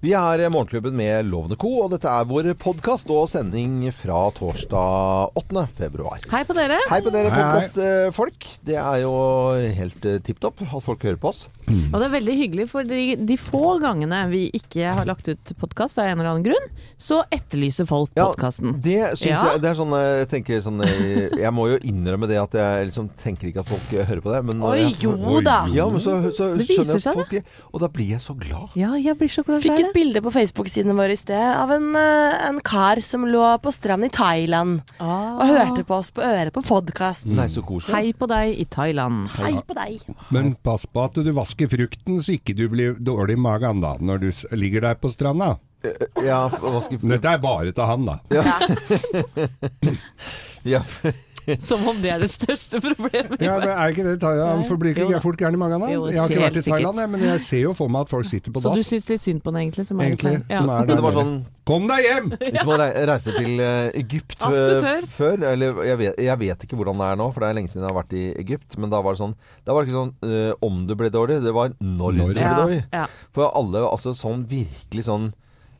Vi er Morgenklubben med Lovende Co, og dette er vår podkast og sending fra torsdag 8. februar. Hei på dere. Hei på dere podkastfolk. Det er jo helt uh, tipp topp at folk hører på oss. Og det er veldig hyggelig, for de, de få gangene vi ikke har lagt ut podkast av en eller annen grunn, så etterlyser folk Ja. Det syns Ja. jeg Det er sånn eh, jeg tenker sånn eh, Jeg må jo innrømme det at jeg liksom tenker ikke at folk eh, hører på det, men Oi, jeg jo da. Ja, men så, så Det viser skjønner jeg seg at folk Og da blir jeg så glad. Ja, jeg blir så glad Fikk et bilde på Facebook-sidene våre i sted av en, eh, en kar som lå på stranden i Thailand og hørte på oss på øret på podkast. Koselig. Hei på deg i Thailand. Hei på deg. Men pass på at du vasker frukten, så ikke du blir dårlig i magen da, når du ligger der på stranda. Ja, hva frukten Dette er bare til han, da. ja, Som om det er det største problemet. Ja, men er ikke det Thailand? For blir ikke folk gærne i magen da? Jeg har ikke vært i Thailand, jeg, men jeg ser jo for meg at folk sitter på Så du dass. syns litt synd på den egentlig? Som er Egentlig. Ja. Som er Men det var sånn Kom deg hjem! Hvis man rei- reiser til eh, Egypt eh, før Eller jeg vet, jeg vet ikke hvordan det er nå, for det er lenge siden jeg har vært i Egypt. Men da var det sånn Da var det ikke sånn eh, om du ble dårlig, det var når, Når. du ble Ja, dårlig. ja. For alle altså sånn virkelig sånn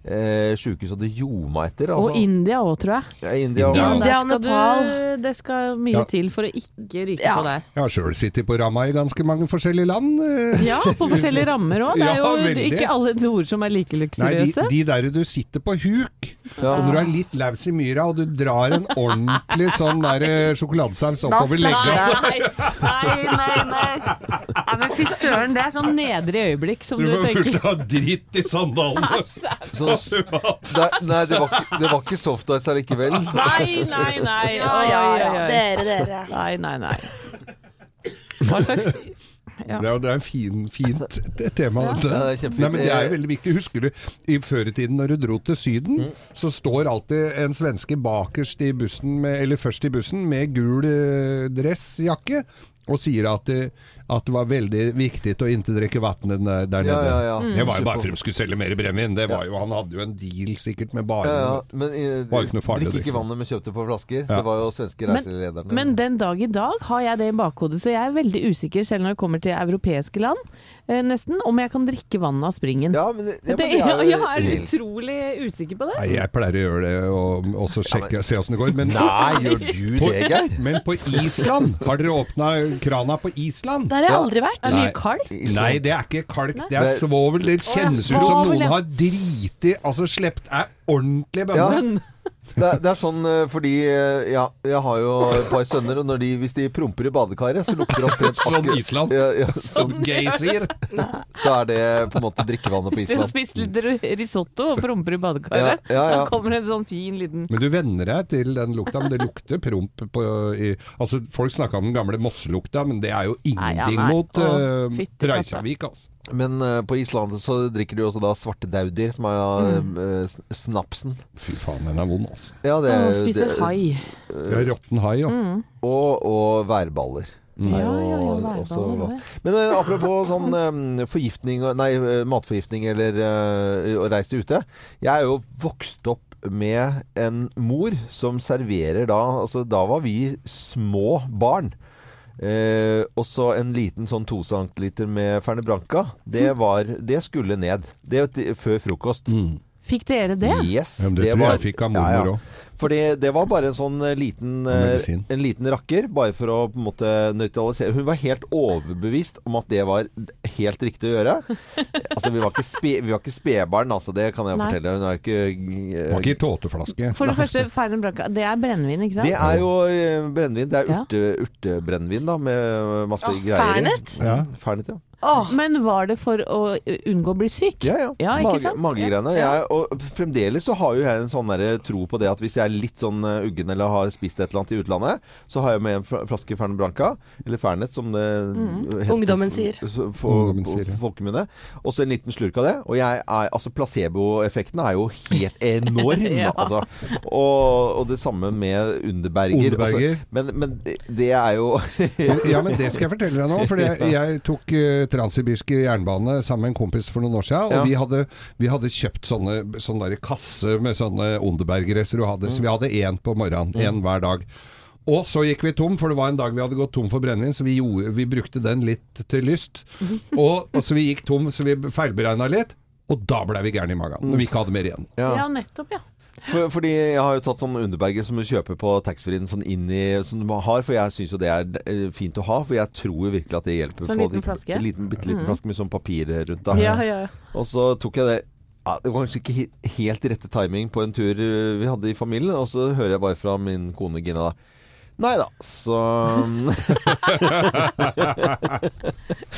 eh, sjukehus hadde ljoma etter. Altså. Og India òg, tror jeg. ja, India, India og skal Nepal. Det skal mye Ja. til for å ikke ryke Ja. på der. Jeg har sjøl sittet på ramma i ganske mange forskjellige land. eh. Ja, på forskjellige rammer òg. Det er jo veldig. ikke alle ord som er like luksuriøse. Nei, de, de der du sitter på huk, Ja. og når du er litt laus i myra, og du drar en ordentlig sånn der eh, sjokoladesaus oppover legga Nei, nei, nei, nei. nei men fy søren, det er sånn nedre øyeblikk som Du du får tenker. fullt av dritt i sandalene. Så, nei, det var, ikke- det var ikke soft ice allikevel. Nei, nei, nei. Ja, Oi, ja, oi, ja. oi. Dere, dere. Nei, nei, nei. Hva slags Ja. Det er, det er en fin, fint tema, Ja. Det. Ja, det er. Nei, men det er jo veldig viktig. Husker du i før i tiden når du dro til Syden, Mm. så står alltid en svenske bakerst i bussen, med, eller først i bussen, med gul eh, dressjakke. Og sier at det, at det var veldig viktig å ikke drikke vann der, der Ja, nede. ja, ja. Det var jo bare for de skulle selge mer brennevin. Det Han hadde jo en deal sikkert med bare Ja, ja, men eh, Var ikke farlig drikk ikke vannet vi kjøpte på flasker. Ja. Det var jo svenske Men- reiselederne. Men den dag i dag har jeg det i bakhodet, så jeg er veldig usikker, selv når det kommer til europeiske land, eh, nesten, om jeg kan drikke vannet av springen. ja, men, det- ja, men det, det er jeg er utrolig usikker på det. Nei, jeg pleier å gjøre det og, og så sjekke, se åssen det går. Men Nei, gjør du på, det, Geir? men på Island Har dere åpna krana på Island? Der har jeg Ja. aldri vært. Er det mye kalk? Nei, det er ikke kalk, det er svovel. Det kjennes ut som noen har driti Altså slept er ordentlige Ja. bønner. Det, er- det er sånn eh, fordi eh, Ja, jeg har jo et par sønner, og når de, hvis de promper i badekaret, så lukter det omtrent Sånn Island. Ja, ja, sånn, geysir? så er det på en måte drikkevannet på Island. du har spist litt risotto og promper i badekaret, Ja, ja, ja. da kommer en sånn fin liten Men du venner deg til den lukta, men det lukter promp på i, Altså, folk snakka om den gamle Mosselukta, men det er jo Nei, ja, ingenting nei. mot Å, uh, Reisavik, altså. Men uh, på Island så drikker de også da svarte daudier, som er Mm. eh, snapsen. Fy faen, den er vond, altså. Ja, det, Og spiser det- hai. Ja, Råtten hai, ja. Mm. Og, og værballer. Mm. Ja, ja, ja, værballer, også, Men apropos sånn forgiftning Nei, matforgiftning eller å reise ute. Jeg er jo vokst opp med en mor som serverer da Altså, da var vi små barn. Eh, og så en liten sånn to centiliter med Ferne Branca. Det, var, det skulle ned. Det før frokost. Fikk dere det? Yes. Ja, det, det tror jeg fikk av mormor òg. Fordi det var bare en sånn eh, liten, eh, en liten rakker, bare for å på en måte nøytralisere. Hun var helt overbevist om at det var helt riktig å gjøre. altså, vi var ikke, spe, vi var ikke spedbarn, altså, det kan jeg Nei. fortelle. Hun er ikke uh, var ikke i tåteflaske. For det første, Fernen Branca, det er brennevin, ikke sant? Det er jo brennevin. Det er urte, urtebrennevin, da, med masse ja, greier i. Fernet? Ja. Fernet, ja. Åh, Men var det for å unngå å bli syk? Ja, ja. Ja, Mage, magegreiene. Ja. Jeg, og fremdeles så har jo jeg en sånn tro på det at hvis jeg er litt sånn eh, uggen eller har spist et eller annet i utlandet, så har jeg med en flaske Fernet Branca, eller Fernet som det heter Ungdommen sier. For, folkemunne. Og så en liten slurk av det. Og jeg er, altså placeboeffekten er jo helt enorm. Ja. altså. og, og det samme med Underberger. Underberger. Altså, men, men det, det er jo Ja, men det skal jeg fortelle deg nå. For jeg, jeg tok uh, transsibirsk jernbane sammen med en kompis for noen år siden. Og Ja. vi, hadde, vi hadde kjøpt sånne, sånne der kasse med sånne Onderbergeresser. Så vi hadde én på morgenen. Én hver dag. Og så gikk vi tom, for det var en dag vi hadde gått tom for brennevin, så vi, gjorde, vi brukte den litt til lyst. Og, og så vi gikk tom, så vi feilberegna litt. Og da ble vi gærne i magen, når vi ikke hadde mer igjen. Ja. Ja, nettopp, ja. For, fordi jeg har jo tatt sånn underberger som du kjøper på taxfree-en sånn inn i Som du har, for jeg syns jo det er eh, fint å ha. For jeg tror jo virkelig at det hjelper. Sånn på liten flaske? En liten, bitte liten mm. flaske med sånn papir rundt. Da. Ja, ja. Og så tok jeg det ja, Det var kanskje ikke helt rette timing på en tur eh, vi hadde i familien. Og så hører jeg bare fra min kone Gina da Nei da, så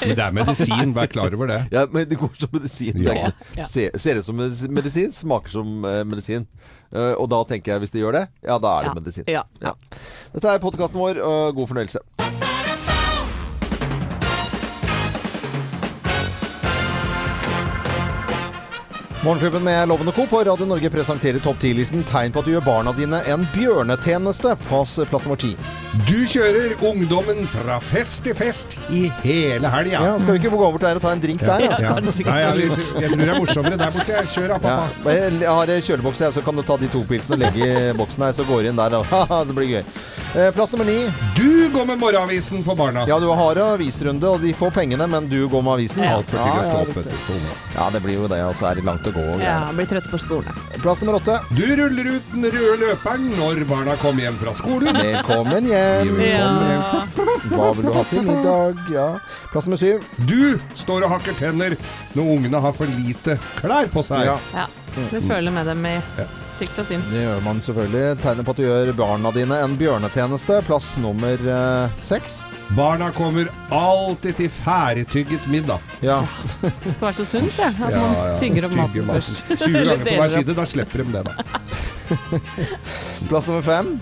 Men det er medisin, vær klar over det. Ja, men det går som medisin. Ja. ikke- Ja. Se, ser ut som medisin, smaker som eh, medisin. Eh, og da tenker jeg, hvis det gjør det, ja, da er det Ja. medisin. Ja. Ja. Dette er podkasten vår, og god fornøyelse. Morgenklubben med Lovende Co. på Radio Norge presenterer topp 10-listen tegn på at du gjør barna dine en bjørnetjeneste. Pass plass nummer ti. Du kjører ungdommen fra fest til fest i hele helga. Ja, skal vi ikke gå over til der og ta en drink der? ja? Ja. Nei, jeg, jeg tror det er morsommere der borte. Kjør da, Ja. Jeg har kjølebokse, her, så kan du ta de to pilsene og legge i boksen her, så går du inn der. Det blir gøy. Eh, Plass nummer ni. Du går med morgenavisen for barna. Ja, du har avisrunde, og de får pengene, men du går med avisen. Ja. Ja, det blir jo det, og så er det langt å gå. Og ja. Blir trøtte på skolen. Plass nummer åtte. Du ruller ut den røde løperen når barna kommer hjem fra skolen. Velkommen hjem. Velkommen Ja. Hva vil du ha til middag? Ja. Plass nummer syv. Du står og hakker tenner når ungene har for lite klær på seg. Ja, Ja. Du føler med dem i tykt og tynt. det gjør man selvfølgelig. Tegner på at du gjør barna dine en bjørnetjeneste. Plass nummer eh, seks. Barna kommer alltid til ferdigtygget middag. Ja. Det skal være så sunt, det. At man tygger opp maten først. 20 ganger på hver side, da slipper de det, da. Plass nummer fem.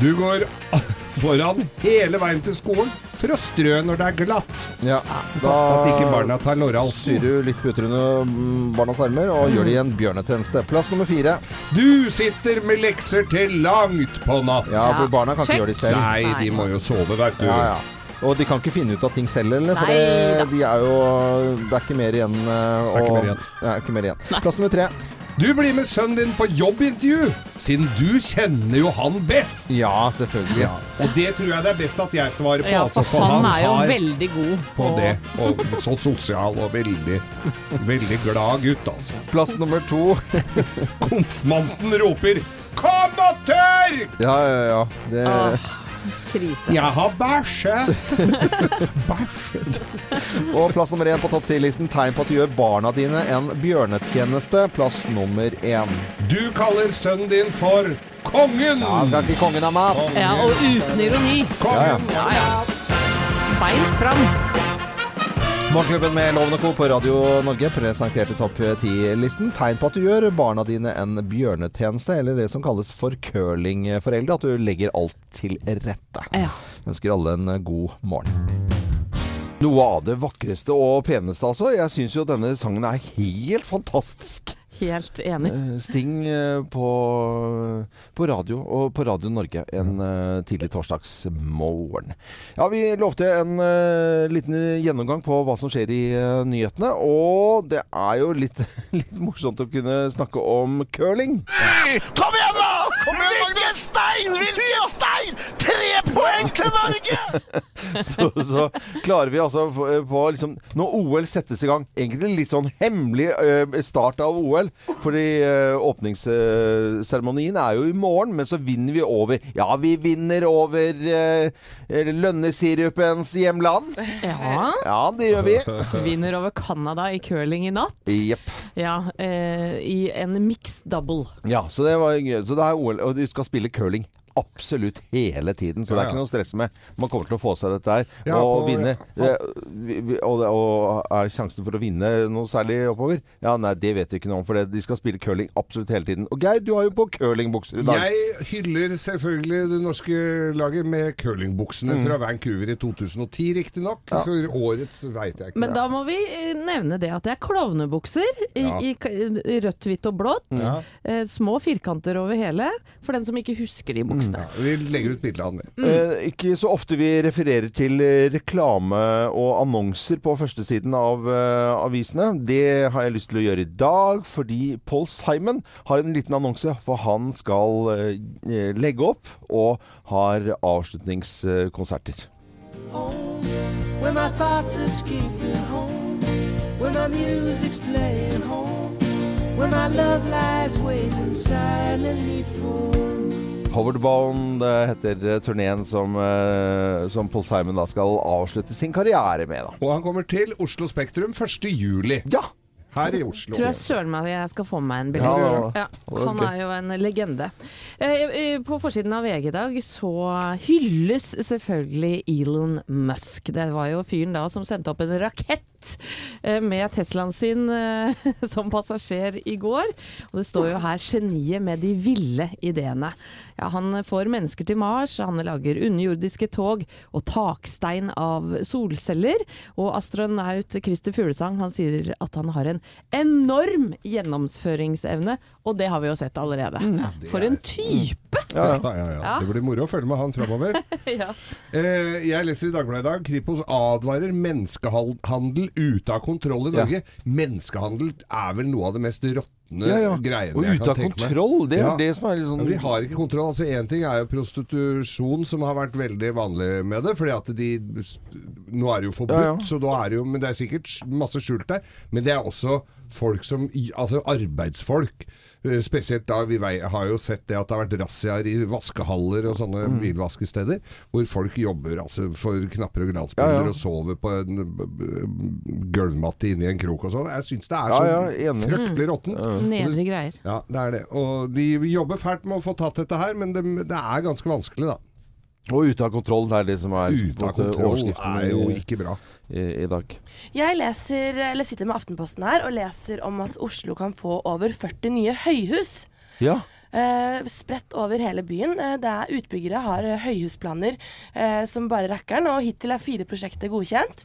Du går foran hele veien til skolen for å strø når det er glatt. Ja. da at ikke barna tar syr lårhalsen. du litt puter under mm, barnas armer og gjør de en bjørnetjeneste. Plass nummer fire. Du sitter med lekser til langt på natt. Ja, for barna kan ikke gjøre de selv. Nei, de må jo sove, veit du. Ja, ja. Og de kan ikke finne ut av ting selv, heller, For Nei det, de er jo Det er ikke mer igjen. eh, er ikke mer igjen. Det er ikke mer igjen. Plass nummer tre. Du blir med sønnen din på jobbintervju, siden du kjenner jo han best. Ja, selvfølgelig. Ja, og det tror jeg det er best at jeg svarer på. Ja, altså, for han er jo veldig god på det. Og så sosial og veldig, veldig glad gutt, altså. Plass nummer to. Konfirmanten roper 'Kom og tørk!' Ja, ja, ja. Det, Åh, krise. Jeg har bæsjet. Bæsjet. Og plass nummer én på topp 10-listen. Tegn på at du gjør barna dine en bjørnetjeneste. Plass nummer én. Du kaller sønnen din for kongen. Ja, skal ikke kongen av mat? Ja, og uten ironi. Kongen. Ja, ja. Beint fram. Morgenklubben med Lovende Co. på Radio Norge presenterte topp 10-listen. Tegn på at du gjør barna dine en bjørnetjeneste, eller det som kalles for curlingforeldre. At du legger alt til rette. Ja. Ønsker alle en god morgen. Noe av det vakreste og peneste, altså. Jeg syns jo denne sangen er helt fantastisk. Helt enig. Eh, Sting eh, på, på radio, og på Radio Norge en eh, tidlig torsdagsmorgen. Ja, vi lovte en liten gjennomgang på hva som skjer i nyhetene. Og det er jo litt, litt morsomt å kunne snakke om curling. Kom igjen, da! Hvilken stein! Hvilken stein! Tre poeng til Norge! Så, så klarer vi altså på, på liksom Når OL settes i gang Egentlig litt sånn hemmelig eh, start av OL. Fordi eh, åpningsseremonien er jo i morgen, men så vinner vi over Ja, vi vinner over lønnesirupens hjemland. Ja. Ja, det gjør vi. Vinner over Canada i curling i natt. Yep. Ja, eh, i en mixed double. Ja, så det var gøy. Så det er OL, og de skal spille curling. Absolutt hele tiden, så det Ja, er ikke noe stress med. Man kommer til å få seg dette her. Ja, og og- vinne. ja. Eh, Og, og er sjansen for å vinne noe særlig oppover? Ja, nei, det vet vi ikke noe om, for det, de skal spille curling absolutt hele tiden. Og Geir, du har jo på curlingbukser i dag. Jeg hyller selvfølgelig det norske laget med curlingbuksene Mm. fra Vancouver i 2010, riktignok. For årets veit jeg ikke. Men da må vi eh, nevne det at det er klovnebukser i, Ja. i, i rødt, hvitt og blått. Ja. Eh, små firkanter over hele, for den som ikke husker de buksene. Ja, vi legger ut bilde av den. Mm. Eh, ikke så ofte vi refererer til eh, reklame og annonser på førstesiden av eh, avisene. Det har jeg lyst til å gjøre i dag, fordi Paul Simon har en liten annonse. For han skal eh, legge opp og har avslutningskonserter. Home, where my thoughts escape at home. when my music's playing home, when my love lies waiting silently for me. Howard Bone det heter eh, turneen som, eh, som Paul Simon da skal avslutte sin karriere med. da. Og han kommer til Oslo Spektrum 1. juli. Ja! Her i Oslo. Tror jeg søren meg jeg skal få meg en billett. ja, han er jo en legende. Eh, eh, På forsiden av VG i dag så hylles selvfølgelig Elon Musk. Det var jo fyren da som sendte opp en rakett eh, med Teslaen sin eh, som passasjer i går. Og det står jo her 'geniet med de ville ideene'. Ja, han får mennesker til Mars, han lager underjordiske tog og takstein av solceller. Og astronaut Christer Fuglesang han sier at han har en enorm gjennomføringsevne, og det har vi jo sett allerede. For en type! Ja, ja, ja. Ja. Det blir moro å følge med han framover. ja. Eh, jeg leser i Dagbladet i dag Kripos advarer menneskehandel ute av kontroll i Ja. Norge. Menneskehandel er vel noe av det mest råtne Ja, ja. greiene Og ute av kontroll, det er Ja. det som er litt sånn vi har ikke kontroll. Altså Én ting er jo prostitusjon, som har vært veldig vanlig med det. fordi at de Nå er det jo forbudt, Ja, ja. så da er det jo Men det er sikkert masse skjult der. Men det er også folk som Altså arbeidsfolk. Eh, Spesielt da vi har jo sett det at det har vært razziaer i vaskehaller og sånne Mm. bilvaskesteder, hvor folk jobber altså for knapper og glansbilder Ja, ja. og sover på en gulvmatte inni en krok og sånn. Jeg syns det er Ja, så ja, fryktelig råttent. Nedre greier. Ja, det er det. Og de jobber fælt med å få tatt dette her, men det, det er ganske vanskelig, da. Og ute av kontroll, det er det som er Ute av kontroll overskriften er jo ikke bra. i, i dag. Jeg leser, eller sitter med Aftenposten her og leser om at Oslo kan få over 40 nye høyhus. Ja. Eh, spredt over hele byen. Eh, det er Utbyggere har høyhusplaner eh, som bare rakkeren, og hittil er fire prosjekter godkjent.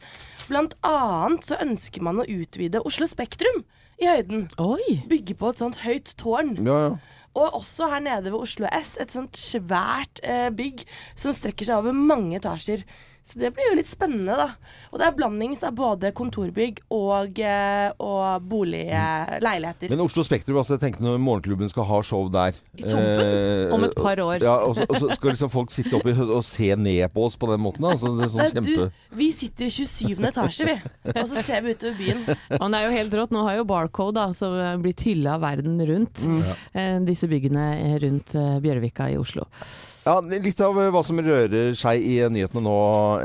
Blant annet så ønsker man å utvide Oslo Spektrum i høyden. Oi! Bygge på et sånt høyt tårn. ja, ja. Og også her nede ved Oslo S, et sånt svært eh, bygg som strekker seg over mange etasjer. Så det blir jo litt spennende, da. Og det er blandings av både kontorbygg og, eh, og boligleiligheter. Men Oslo Spektrum, altså, jeg tenkte når Morgenklubben skal ha show der I Tompen? Om et par år. Ja, og så, og så skal liksom folk sitte oppe og se ned på oss på den måten. Altså, det er sånn kjempe... du, vi sitter i 27. etasje, vi. Og så ser vi utover byen. Men det er jo helt rått. Nå har jo Barcode da, som blitt hylla verden rundt. Eh, disse byggene rundt eh, Bjørvika i Oslo. Ja, Litt av hva som rører seg i nyhetene nå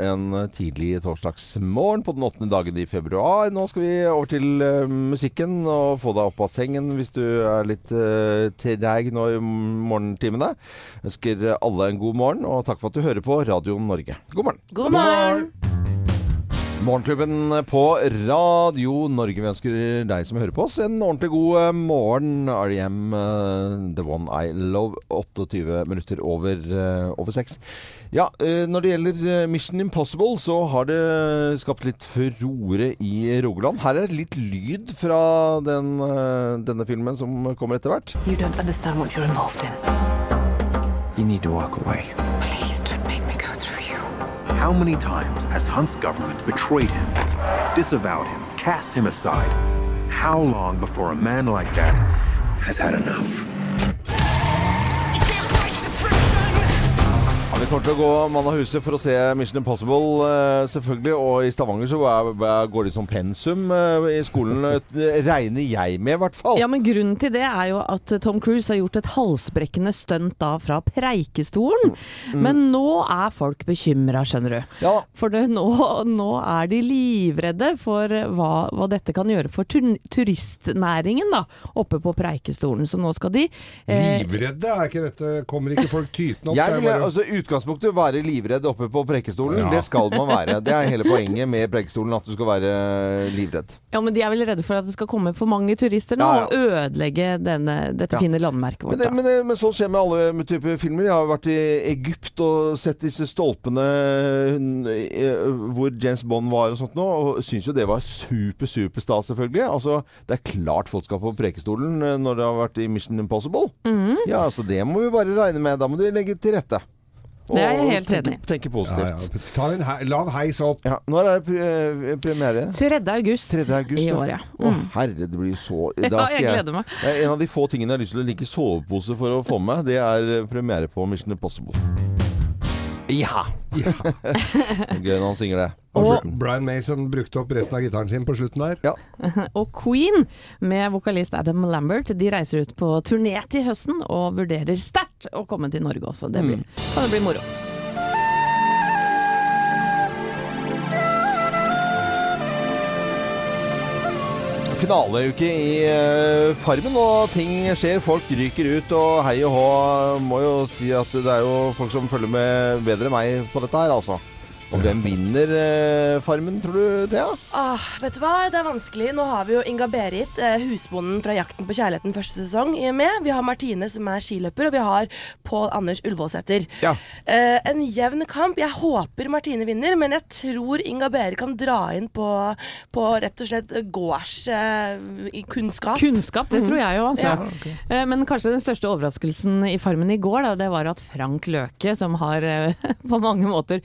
en tidlig torsdagsmorgen på den åttende dagen i februar. Nå skal vi over til uh, musikken og få deg opp av sengen hvis du er litt uh, treig nå i morgentimene. Ønsker alle en god morgen, og takk for at du hører på Radio Norge. God morgen. God morgen! Morgenklubben på Radio Norge. Vi ønsker deg som hører på oss, en ordentlig god eh, morgen. REM, eh, The One I Love, 28 minutter over, eh, over 6. Ja, eh, når det gjelder eh, Mission Impossible, så har det skapt litt furore i Rogaland. Her er litt lyd fra den, eh, denne filmen som kommer etter hvert. You don't understand what you're involved in. You need to walk away. How many times has Hunt's government betrayed him, disavowed him, cast him aside? How long before a man like that has had enough? Vi kommer til å gå mann av huset for å se Mission Impossible, eh, selvfølgelig. Og i Stavanger så går de som pensum eh, i skolen. eh, regner jeg med, i hvert fall. Ja, men grunnen til det er jo at Tom Cruise har gjort et halsbrekkende stunt da fra Preikestolen. Men nå er folk bekymra, skjønner du. Ja, For det, nå, nå er de livredde for hva, hva dette kan gjøre for tur turistnæringen da, oppe på Preikestolen. Så nå skal de eh, Livredde, er ikke dette Kommer ikke folk tytende opp? Jeg vil altså utgangspunktet være livredd oppe på prekestolen. Ja. Det skal man være. Det er hele poenget med prekestolen, at du skal være livredd. Ja, men de er vel redde for at det skal komme for mange turister nå Ja, ja. og ødelegge denne, dette Ja. fine landmerket Men, vårt. det, da. men, det, men sånn skjer med alle typer filmer. Jeg har vært i Egypt og sett disse stolpene eh, hvor James Bond var og sånt nå, og syns jo det var super, super stas, selvfølgelig. Altså, det er klart folk skal på Preikestolen eh, når det har vært i Mission Impossible. Mm. Ja, altså det må vi bare regne med. Da må de legge til rette. Det er jeg helt enig i. tenke positivt. ja. Ta en he lav heis opp. Ja, når er det pre eh, premiere? 3. august, 3. august, i år, ja. Å Mm. herre, det blir så Ja, da jeg gleder meg. En av de få tingene jeg har lyst til å ligge i sovepose for å få med, det er eh, premiere på Mission Impossible. Ja! Gøy når han synger det. Og, Brian May som brukte opp resten av gitaren sin på slutten der. Ja. og Queen, med vokalist Adam Lambert, de reiser ut på turné til høsten og vurderer sterkt å komme til Norge også. Det blir, kan det bli moro. Finaleuke i eh, Farmen, og ting skjer. Folk ryker ut, og hei og hå. Må jo si at det er jo folk som følger med bedre enn meg på dette her, altså. Og hvem vinner eh, Farmen, tror du, Thea? Ah, vet du hva, det er vanskelig. Nå har vi jo Inga Berit, eh, husbonden fra 'Jakten på kjærligheten' første sesong, med. Vi har Martine, som er skiløper, og vi har Pål Anders Ullevålsæter. Ja. Eh, en jevn kamp. Jeg håper Martine vinner, men jeg tror Inga Berit kan dra inn på, på rett og slett gårdskunnskap. Kunnskap, det tror jeg jo, altså. Ja. Eh, Men kanskje den største overraskelsen i Farmen i går, da, det var at Frank Løke, som har eh, på mange måter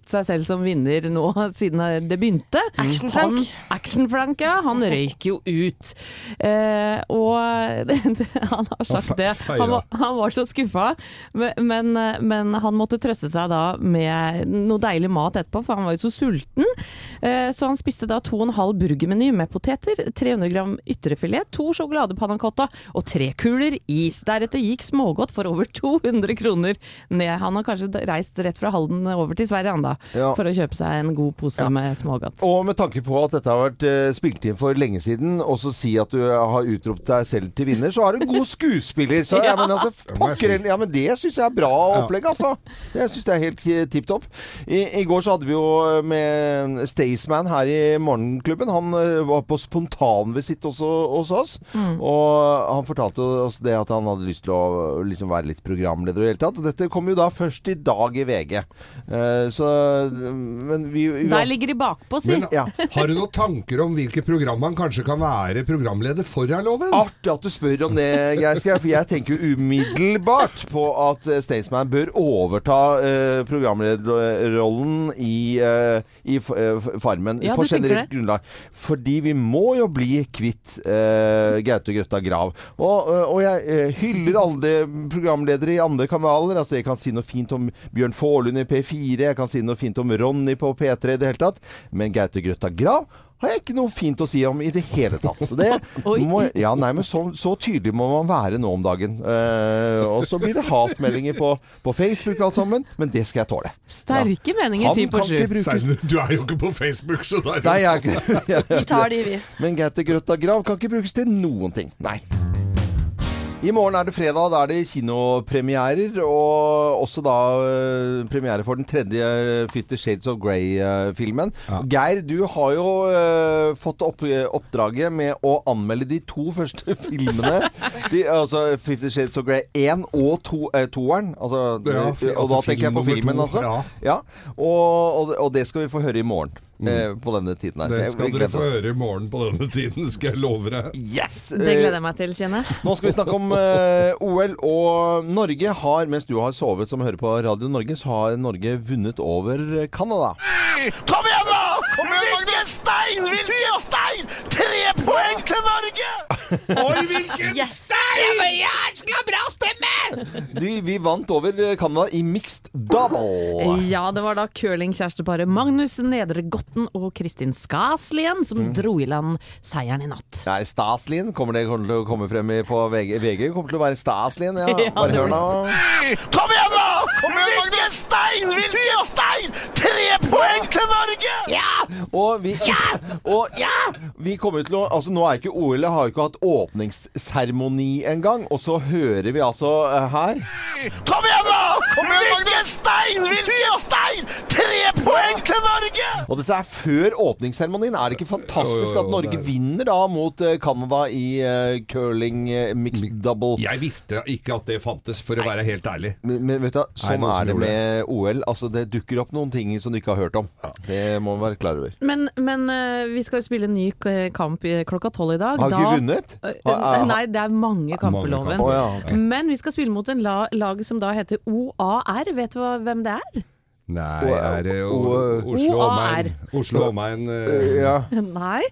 utberopt seg selv som vinner nå siden det begynte Action-Frank. Action-Frank, ja. Han røyk jo ut. Eh, og han har sagt det. Han var, han var så skuffa, men, men, men han måtte trøste seg da med noe deilig mat etterpå, for han var jo så sulten. Eh, så han spiste da to og en halv burgermeny med poteter, 300 gram ytrefilet, to sjokoladepannacotta og tre kuler is. Deretter gikk smågodt for over 200 kroner ned. Han har kanskje reist rett fra Halden over til Sverige han da, Ja. for å kjøpe seg en god pose med smågodt. Og med tanke på at dette har vært uh, spilt inn for lenge siden, og så si at du har utropt deg selv til vinner, så er du en god skuespiller. Så, ja. men, altså, Det jeg pokker, ja, men det syns jeg er bra opplegg, altså. Jeg syns det er helt eh, tipp topp. I, I går så hadde vi jo eh, med Staysman her i Morgenklubben. Han eh, var på spontanvisitt også hos oss. Og han fortalte oss det at han hadde lyst til å liksom være litt programleder i det hele tatt. Og dette kom jo da først i dag i VG. Uh, så Men vi, vi Der ligger de bakpå, si. Men Ja. har du noen tanker om hvilke program han kanskje kan være programleder for, er loven? Artig at du spør om det, Geir for jeg tenker jo umiddelbart på at eh, Staysman bør overta eh, programlederrollen i, eh, i eh, Farmen Ja, på generelt grunnlag. Fordi vi må jo bli kvitt eh, Gaute Grøtta Grav. Og, eh, og jeg hyller alle programledere i andre kanaler. Altså Jeg kan si noe fint om Bjørn Forlund i P4, jeg kan si noe fint om Ronny på P3 i det hele tatt. Men Gaute Grøtta Grav har jeg ikke noe fint å si om i det hele tatt. Så det må, ja, nei, men så, så tydelig må man være nå om dagen. Eh, og så blir det hatmeldinger på, på Facebook alt sammen, men det skal jeg tåle. Sterke meninger, Han ti på sju. bruke Du er jo ikke på Facebook, så da er det Nei, jeg ikke Vi tar de, vi. Men Gaute Grøtta Grav kan ikke brukes til noen ting. Nei. I morgen er det fredag, da er det kinopremierer, og også da eh, premiere for den tredje Fifty Shades of Grey-filmen. Ja. Geir, du har jo eh, fått opp, oppdraget med å anmelde de to første filmene. De, altså Fifty Shades of Grey 1 og to, eh, toeren. Altså, Ja, fi- og altså da tenker jeg på filmen, to, altså. ja. Ja, og, og, og det skal vi få høre i morgen. Eh, på denne tiden her. Det skal dere få høre i morgen på denne tiden, skal jeg love deg. Yes! Det gleder jeg meg til, kjenner jeg. Nå skal vi snakke om eh, OL. Og Norge har, mens du har sovet som hører på Radio Norge, så har Norge vunnet over Canada. Kom igjen, da! Hvilken stein! Hvilken stein! Tre poeng til Norge! Oi, hvilken Yes! Du, vi vant over Canada i mixed double. Ja, det var da curlingkjæresteparet Magnus Nedregotten og Kristin Skaslien som Mm. dro i land seieren i natt. Er det Staslien? Kommer det kommer til å komme frem i, på VG? VG kommer til å være Staslien, ja. Ja, Bare hør nå. Kom igjen, da! Hvilken stein! Hvilken stein! Poeng til Norge! Ja! Og vi Og ja! Vi kommer til å Altså, nå er ikke OL har ikke hatt åpningsseremoni engang, og så hører vi altså uh, her Kom igjen, da! Hvilken stein! Hvilken stein! Poeng til Norge! Og dette er før åpningsseremonien. Er det ikke fantastisk at Norge er- vinner da mot eh, Canada i eh, curling eh, mixed double? Jeg visste ikke at det fantes, for å være helt ærlig. Men, men vet du, sånn er det med OL. Altså, det dukker opp noen ting som du ikke har hørt om. Det må man være klar over. Men, men vi skal jo spille en ny kamp klokka tolv i dag. Har ikke da... vunnet? Nei, det er mange kamper, Mange Loven. kamper. Å, ja, okay. Men vi skal spille mot en la lag som da heter OAR. Vet du hva, hvem det er? Nei, Og- er det og- O- Oslo OAR. omegn? Oslo omegn eh, Ja. Nei,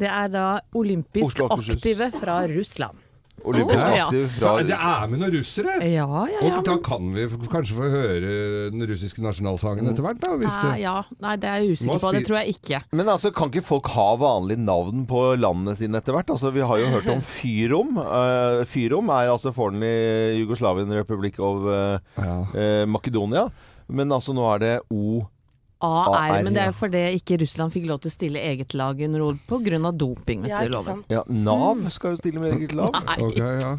det er da olympisk Oslo, aktive fra Russland. Olympisk Å, ja. fra Så det er med noen russere! Ja, ja, ja. Og da kan vi kanskje få høre den russiske nasjonalsangen etter hvert, da. Hvis det ja. Nei, det er jeg usikker på. Det tror jeg ikke. Men altså, kan ikke folk ha vanlige navn på landene sine etter hvert? Altså, vi har jo hørt om Fyrom. Uh, Fyrom er altså fornlig Jugoslavian Republic of uh, ja. eh, Makedonia. Men altså, nå er det O AR, men det er jo fordi ikke Russland fikk lov til å stille eget lag under OL pga. doping, vet Ja, du, ikke sant. Ja, Nav skal jo stille med eget lag. Nei. Ok, ja.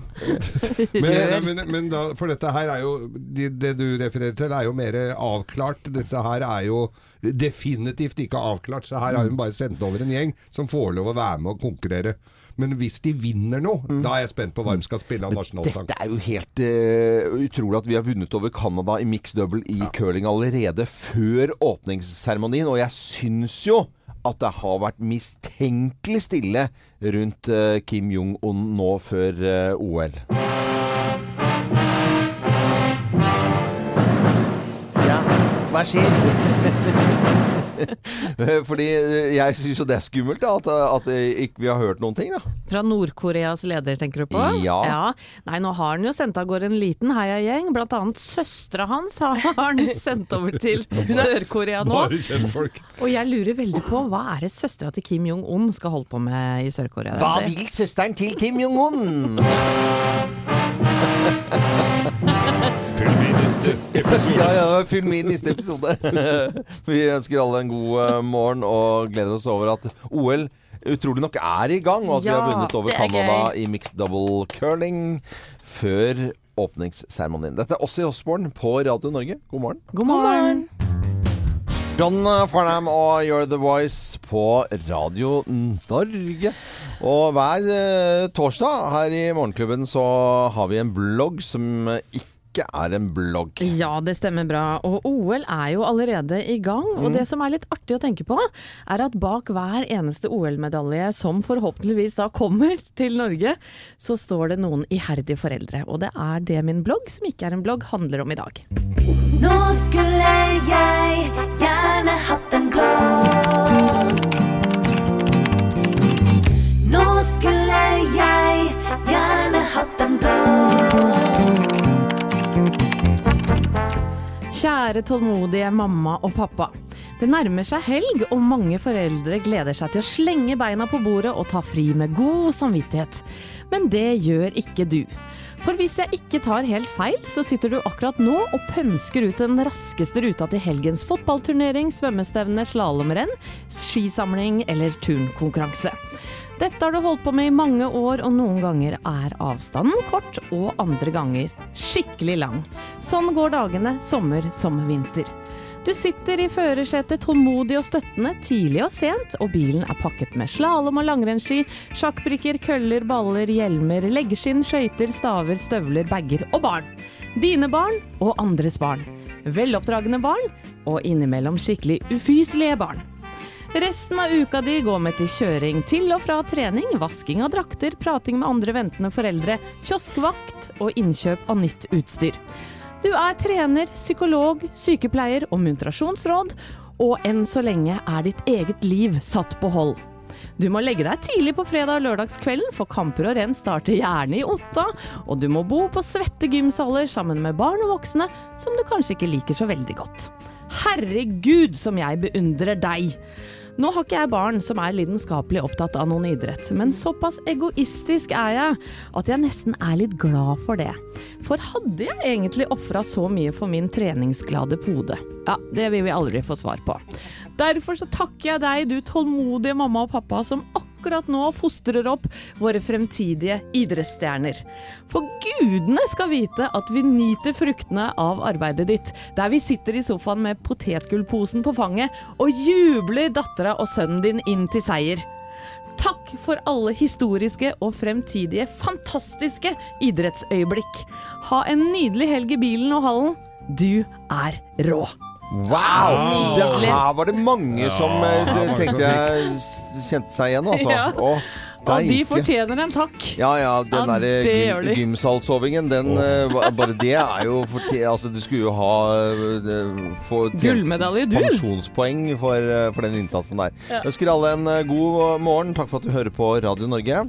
Men, men, men da, for dette her er jo det, det du refererer til, er jo mer avklart. Disse her er jo definitivt ikke avklart. Så her har hun bare sendt over en gjeng som får lov å være med og konkurrere. Men hvis de vinner noe, da er jeg spent på hva de skal spille av nasjonalsang. Dette er jo helt uh, utrolig at vi har vunnet over Canada i mixed double i curling allerede før åpningsseremonien. Og jeg syns jo at det har vært mistenkelig stille rundt uh, Kim Jong-un nå før uh, OL. Ja, hva skjer? Fordi eh, jeg syns jo det er skummelt da, at, at eh, ikke vi har hørt noen ting. da. Fra Nord-Koreas leder, tenker du på? Ja. Nei, nå har han jo sendt av gårde en liten heiagjeng. Blant annet søstera hans har han sendt over til Sør-Korea nå. Bare kjentfolk. Og jeg lurer veldig på hva er det søstera til Kim Jong-un skal holde på med i Sør-Korea? Hva vil søsteren til Kim Jong-un? Ja, ja, film i neste episode. Vi ønsker alle en god eh, morgen og gleder oss over at OL utrolig nok er i gang, og at vi har Ja, vunnet over er Canada i mixed double curling før åpningsseremonien. Dette er Åssi Osborn på Radio Norge. God morgen. God morgen! John Farnham og You're The Voice på Radio Norge. Og hver eh, torsdag her i Morgenklubben så har vi en blogg som ikke er en blogg. Ja, det stemmer bra. Og OL er jo allerede i gang. Og det som er litt artig å tenke på, er at bak hver eneste OL-medalje som forhåpentligvis da kommer til Norge, så står det noen iherdige foreldre. Og det er det min blogg, som ikke er en blogg, handler om i dag. Nå skulle jeg gjerne hatt en blogg. Nå skulle jeg gjerne hatt en blogg. Kjære tålmodige mamma og pappa. Det nærmer seg helg, og mange foreldre gleder seg til å slenge beina på bordet og ta fri med god samvittighet. Men det gjør ikke du. For hvis jeg ikke tar helt feil, så sitter du akkurat nå og pønsker ut den raskeste ruta til helgens fotballturnering, svømmestevne, slalåmrenn, skisamling eller turnkonkurranse. Dette har du holdt på med i mange år, og noen ganger er avstanden kort, og andre ganger skikkelig lang. Sånn går dagene, sommer som vinter. Du sitter i førersetet tålmodig og støttende, tidlig og sent, og bilen er pakket med slalåm og langrennsski, sjakkbrikker, køller, baller, hjelmer, leggskinn, skøyter, staver, støvler, bager og barn. Dine barn og andres barn. Veloppdragne barn, og innimellom skikkelig ufyselige barn. Resten av uka di går med til kjøring til og fra trening, vasking av drakter, prating med andre ventende foreldre, kioskvakt og innkjøp av nytt utstyr. Du er trener, psykolog, sykepleier og muntrasjonsråd, og enn så lenge er ditt eget liv satt på hold. Du må legge deg tidlig på fredag og lørdagskvelden, for kamper og renn starter gjerne i Otta, og du må bo på svette gymsaler sammen med barn og voksne som du kanskje ikke liker så veldig godt. Herregud, som jeg beundrer deg! Nå har ikke jeg barn som er lidenskapelig opptatt av noen idrett, men såpass egoistisk er jeg at jeg nesten er litt glad for det. For hadde jeg egentlig ofra så mye for min treningsglade pode? Ja, det vil vi aldri få svar på. Derfor så takker jeg deg, du tålmodige mamma og pappa, som akkurat nå fostrer opp våre fremtidige idrettsstjerner. For gudene skal vite at vi nyter fruktene av arbeidet ditt, der vi sitter i sofaen med potetgullposen på fanget og jubler dattera og sønnen din inn til seier. Takk for alle historiske og fremtidige fantastiske idrettsøyeblikk. Ha en nydelig helg i bilen og hallen. Du er rå. Wow! Det her var det mange som eh, tenkte jeg kjente seg igjen, altså. Ja. Å, Og de steike. fortjener en takk. Ja ja, den Ja, derre det gjør gym, de. gymsalsovingen, den eh, ba- Bare det er jo fortje... Altså, du skulle jo ha eh, få tjeneste- Gullmedalje, du. Pensjonspoeng for, eh, for den innsatsen der. Jeg ønsker alle en eh, god morgen. Takk for at du hører på Radio Norge.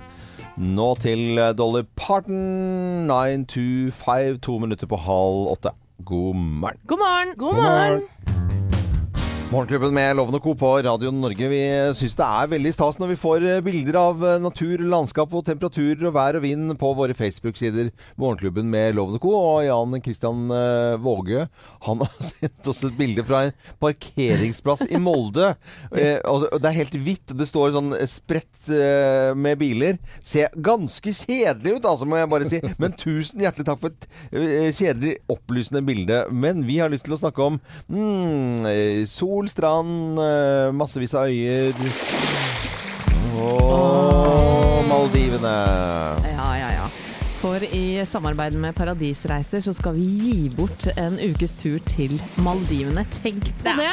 Nå til eh, Dolly Parton, 925, to minutter på halv åtte. God morgen. God morgen! God morgen. Morgenklubben med Loven og Co. på Radio Norge. Vi syns det er veldig stas når vi får eh, bilder av eh, natur, landskap og temperaturer og vær og vind på våre Facebook-sider. Morgenklubben med Loven og Co. Og Jan Christian Våge Vågø han har sendt oss et bilde fra en parkeringsplass i Molde. Eh, og det er helt hvitt. Det står sånn spredt eh, med biler. Ser ganske kjedelig ut, altså, må jeg bare si. Men tusen hjertelig takk for et eh, kjedelig, opplysende bilde. Men vi har lyst til å snakke om mm, eh, sol, strand, eh, massevis av øyer og Maldivene. Ja, ja, ja. For i samarbeid med Paradisreiser så skal vi gi bort en ukes tur til Maldivene. Tenk på det!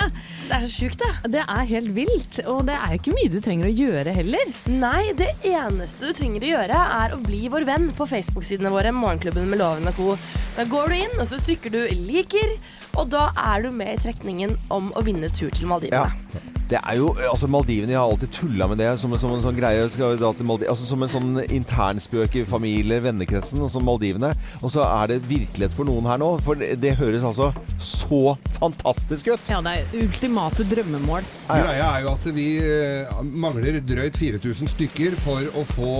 Det er så sjukt, det. Det er helt vilt, og det er ikke mye du trenger å gjøre heller. Nei, det eneste du trenger å gjøre, er å bli vår venn på Facebook-sidene våre, Morgenklubben med Loven og co. Da går du inn, og så trykker du 'liker', og da er du med i trekningen om å vinne tur til Ja. Maldivene. Det er jo, altså Maldivene, Jeg har alltid tulla med det som, en- som en sånn greie. Skal vi dra til Maldiv, altså Som en sånn internspøk i familie, vennekretsen, altså Maldivene. Og så er det virkelighet for noen her nå. For det, det høres altså så fantastisk ut. Ja, det er ultimate drømmemål. Greia er jo at vi eh, mangler drøyt 4000 stykker for å få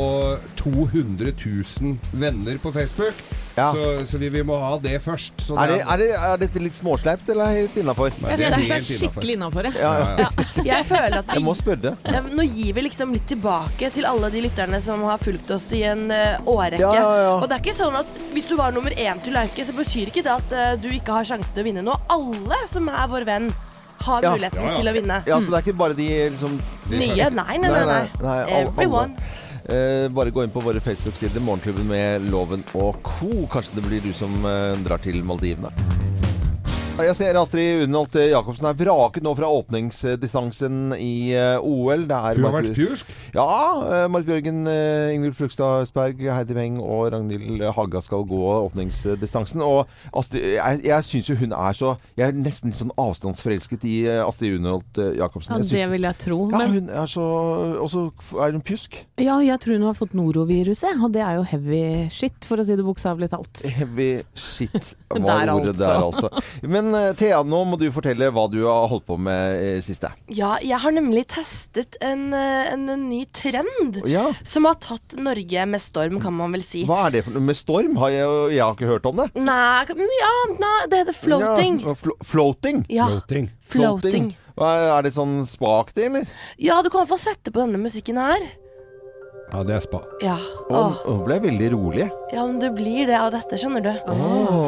200 000 venner på Facebook. Ja. Så, så vi, vi må ha det først. Så Er, det, er, det, er dette litt småsleipt, eller helt innafor? Jeg det er det er skikkelig innafor. Ja, ja. Jeg føler at Jeg må spørre. ja, Nå gir vi liksom litt tilbake til alle de lytterne som har fulgt oss i en eh, årrekke. Ja, ja, ja. Og det er ikke sånn at hvis du var nummer én til Lauke, så betyr ikke det at uh, du ikke har sjansen til å vinne nå. Alle som er vår venn, har muligheten Ja, ja. til å vinne. Ja, Så det er ikke bare de liksom Nye? Nei, nei, nei. nei. nei, nei. Everyone. Eh, bare gå inn på våre Facebook-sider, Morgenklubben med Loven og co. Kanskje det blir du som eh, drar til Maldivene. Jeg ser Astrid Unholt Jacobsen er vraket nå fra åpningsdistansen i eh, OL. Det er Du har vært pjusk? Ja, eh, Marit Bjørgen, eh, Ingvild Flugstad Østberg, Heidi Weng og Ragnhild Haga skal gå åpningsdistansen. Og Astrid, jeg, jeg syns jo hun er så Jeg er nesten litt sånn avstandsforelsket i eh, Astrid Unholt eh, Jacobsen. Ja, Jeg det vil jeg tro. ja, Men hun er så Og så er hun pjusk. ja, jeg tror hun har fått noroviruset, og det er jo heavy shit, for å si det bokstavelig talt. Heavy shit var Der ordet der, altså. Men eh, Thea, nå må du fortelle hva du har holdt på med siste. Ja, jeg har nemlig testet en, eh, en, en ny trend Ja, som har tatt Norge med storm, kan man vel si. Hva er det for noe med storm? Har jeg, jeg har ikke hørt om det. Nei, ja, nei, det heter floating. Ja, flo floating? Ja, Floating. floating. Hva Er det sånn spaktig, eller? Ja, du kan i hvert fall sette på denne musikken her. Ja, det er spa. Ja. Og hun ble veldig rolig. Ja, men du blir det av dette, skjønner du.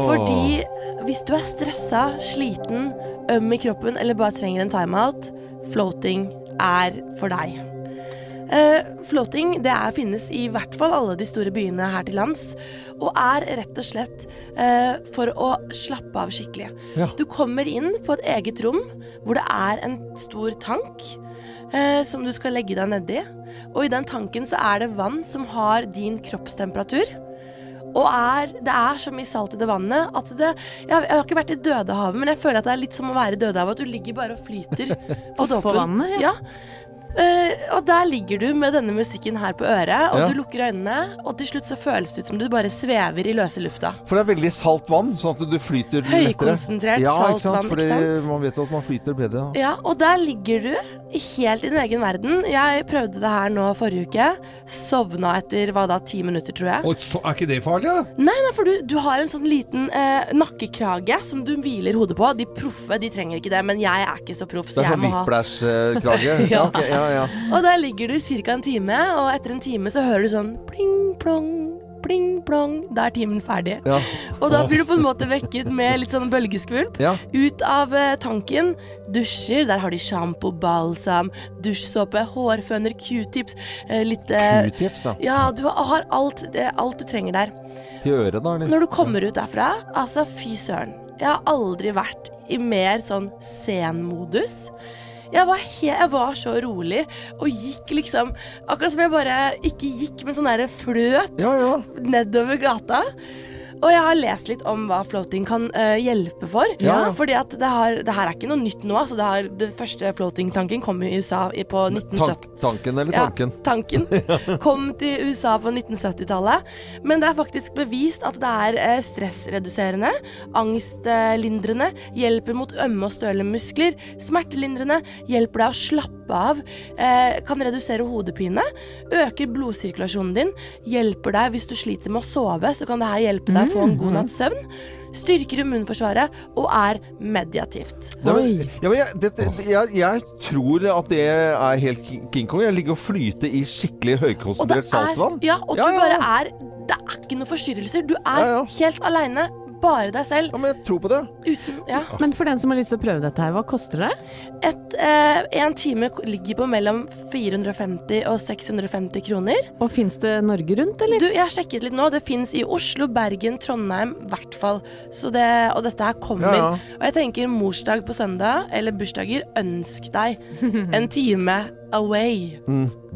Fordi hvis du er stressa, sliten, øm i kroppen eller bare trenger en timeout, floating er for deg. Uh, floating det er, finnes i hvert fall alle de store byene her til lands, og er rett og slett uh, for å slappe av skikkelig. Ja. Du kommer inn på et eget rom hvor det er en stor tank uh, som du skal legge deg nedi. Og i den tanken så er det vann som har din kroppstemperatur. Og er, det er som i salt i det vannet at det Jeg, har- jeg har ikke vært i Dødehavet, men jeg føler at det er litt som å være i Dødehavet. At du ligger bare og flyter på toppen. vannet, ja. Uh, og der ligger du med denne musikken her på øret, og Ja. du lukker øynene, og til slutt så føles det ut som du bare svever i løse lufta. For det er veldig salt vann, sånn at du flyter lettere. Høykonsentrert ja, salt ikke sant? vann, Fordi ikke sant? man vet jo at man flyter bedre. Da. Ja, og der ligger du helt i din egen verden. Jeg prøvde det her nå forrige uke. Sovna etter hva da, ti minutter, tror jeg. Og så, er ikke det farlig, da? Nei, nei, for du, du har en sånn liten eh, nakkekrage som du hviler hodet på. De proffe de trenger ikke det, men jeg er ikke så proff, Det så er jeg sånn må ha whiplash-krage. ja. Ja. okay, ja, ja. Og der ligger du i ca. en time, og etter en time så hører du sånn pling plong, pling plong. Da er timen ferdig. ja. Og da blir du på en måte vekket med litt sånn bølgeskvulp. ja. Ut av eh, tanken. Dusjer. Der har de sjampo, balsam, dusjsåpe, hårføner, q-tips. Eh, litt eh, Q-tips, ja. Ja, du har alt, alt du trenger der. Til øret, da? Eller? Når du kommer ut derfra, altså fy søren. Jeg har aldri vært i mer sånn sen-modus. Jeg var, jeg var så rolig og gikk liksom Akkurat som jeg bare ikke gikk, men sånn derre fløt Ja, ja. nedover gata. Og jeg har lest litt om hva floating kan uh, hjelpe for. Ja. Fordi at det, har, det her er ikke noe nytt nå. Altså det, har, det første floating-tanken kom i USA i, på 1970. Tank, tanken eller tanken? Ja, tanken kom til USA på 1970-tallet. Men det er faktisk bevist at det er eh, stressreduserende, angstlindrende, hjelper mot ømme og støle muskler, smertelindrende, hjelper deg å slappe av, eh, kan redusere hodepine, øker blodsirkulasjonen din, hjelper deg hvis du sliter med å sove, så kan det her hjelpe deg å få en god natts søvn. Styrker immunforsvaret og er mediativt. Ja, men, ja, men jeg, det, jeg, jeg tror at det er helt King- Kong. Jeg ligger og flyter i skikkelig høykonsentrert er, saltvann. ja, og Ja, du ja, bare er Det er ikke noen forstyrrelser. Du er Ja, ja. helt aleine. Bare deg selv. Ja, men jeg tror på det. Uten Ja. Men for den som har lyst til å prøve dette her, hva koster det? Et, eh, en time ligger på mellom 450 og 650 kroner. Og fins det Norge rundt, eller? Du, jeg har sjekket litt nå. Det fins i Oslo, Bergen, Trondheim, i hvert fall. Det, og dette her kommer. Ja, ja. Og jeg tenker morsdag på søndag, eller bursdager, ønsk deg en time away.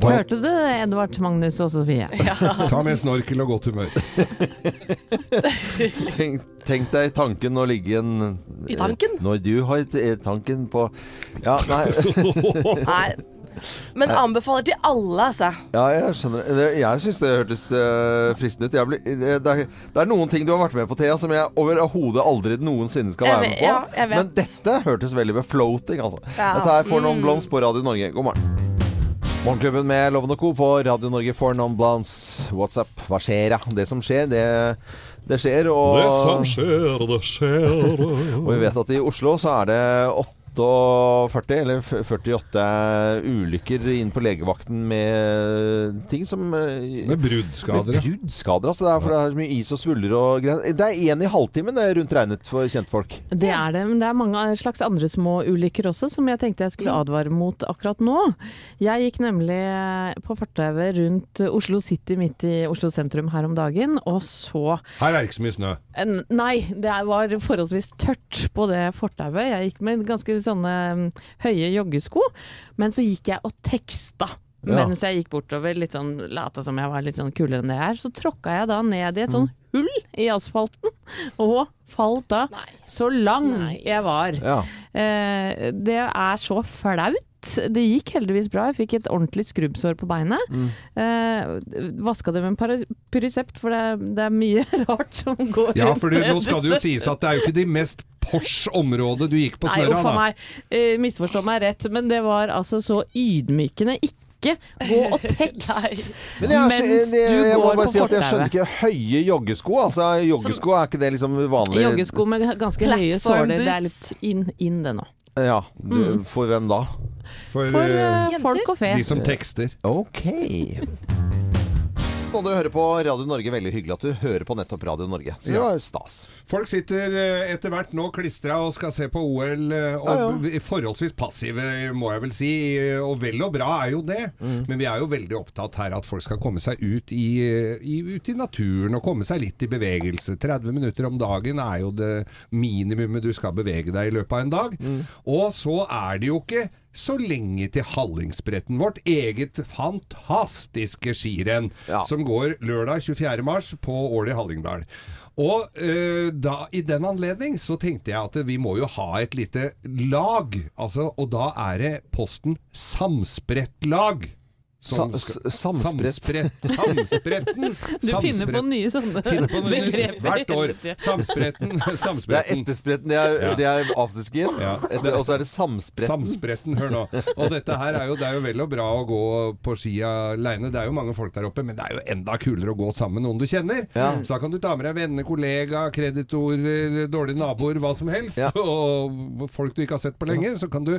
Hørte du det, Edvard, Magnus og Sofie? Ta med snorkel og godt humør. Tenk, tenk deg tanken å ligge i en I tanken? Når du har tanken på Ja, nei Nei. Men anbefaler til alle, altså. Ja, jeg skjønner. Jeg syns det hørtes uh, fristende ut. Jeg blir- det, er, det er noen ting du har vært med på, Thea, som jeg overhodet aldri noensinne skal være med på. ja. Men dette hørtes veldig ved floating, altså. Ja. Dette er For Mm. blomst på Radio Norge. God morgen. Morgenklubben med Loven og Co. på Radio Norge for non blondes. WhatsApp. Hva skjer, ja? Det som skjer, det, det skjer. Og, skjer, det skjer. og vi vet at i Oslo så er det 48 eller 48 ulykker inn på legevakten med ting som eh, Med bruddskader. med bruddskader, altså. Det er, for det er så mye is og svuller og greier. Det er én i halvtimen det er rundt regnet for kjentfolk. Det er det, men det er mange slags andre små ulykker også som jeg tenkte jeg skulle advare mot akkurat nå. Jeg gikk nemlig på fortauet rundt Oslo City midt i Oslo sentrum her om dagen, og så Her er ikke så mye snø. Nei, det var forholdsvis tørt på det fortauet. Jeg gikk med ganske sånne mm, høye joggesko, men så gikk jeg og teksta. Ja. Mens jeg gikk bortover, litt sånn lata som jeg var litt sånn kulere enn det jeg er, så tråkka jeg da ned i et sånn hull i asfalten, og falt da så lang jeg var. Ja. Eh, det er så flaut. Det gikk heldigvis bra. Jeg fikk et ordentlig skrubbsår på beinet. Mm. Eh, Vaska det med en pyrisept, for det, det er mye rart som går Ja, rundt for nå skal det jo sies at det er jo ikke de mest Pors området du gikk på Nei, snørra, uff a da. meg. Eh, misforstå meg rett, men det var altså så ydmykende. Ikke gå og tekst Men jeg, er, mens det, du jeg må går på si at jeg skjønner ikke høye joggesko. Altså, joggesko er ikke det liksom vanlig Joggesko med ganske høye såler. Det er litt inn, inn det nå. Ja, du, For hvem da? For, For eh, eh, folk og fe. de som tekster. Ok. Og du hører på Radio Norge. Veldig hyggelig at du hører på nettopp Radio Norge. Så det var stas. Folk sitter eh, etter hvert nå klistra og skal se på OL, eh, og Ja, ja. forholdsvis passive, må jeg vel si. eh, Og vel og bra er jo det, Mm. men vi er jo veldig opptatt her at folk skal komme seg ut i, i, ut i naturen og komme seg litt i bevegelse. 30 minutter om dagen er jo det minimumet du skal bevege deg i løpet av en dag. Mm. Og så er det jo ikke så lenge til Hallingsbretten, vårt eget fantastiske skirenn, Ja. som går lørdag 24. mars på Ål i Hallingdal. Og øh, da, i den anledning så tenkte jeg at vi må jo ha et lite lag, altså, og da er det posten Samsprettlag. Som Sa- samsprett. Samsprett. Samspretten. Du finner på nye sånne begreper. hvert år. Samspretten. Samspretten. Det er etterspretten, det er, Ja. det er afterskin. Ja. Etter, og så er det samspretten. Samspretten, hør nå. Og dette her er jo, det er jo vel og bra å gå på ski aleine. Det er jo mange folk der oppe, men det er jo enda kulere å gå sammen med noen du kjenner. Ja. Så da kan du ta med deg venner, kollega, kreditorer, dårlige naboer, hva som helst. Ja. Og folk du ikke har sett på lenge. Så kan du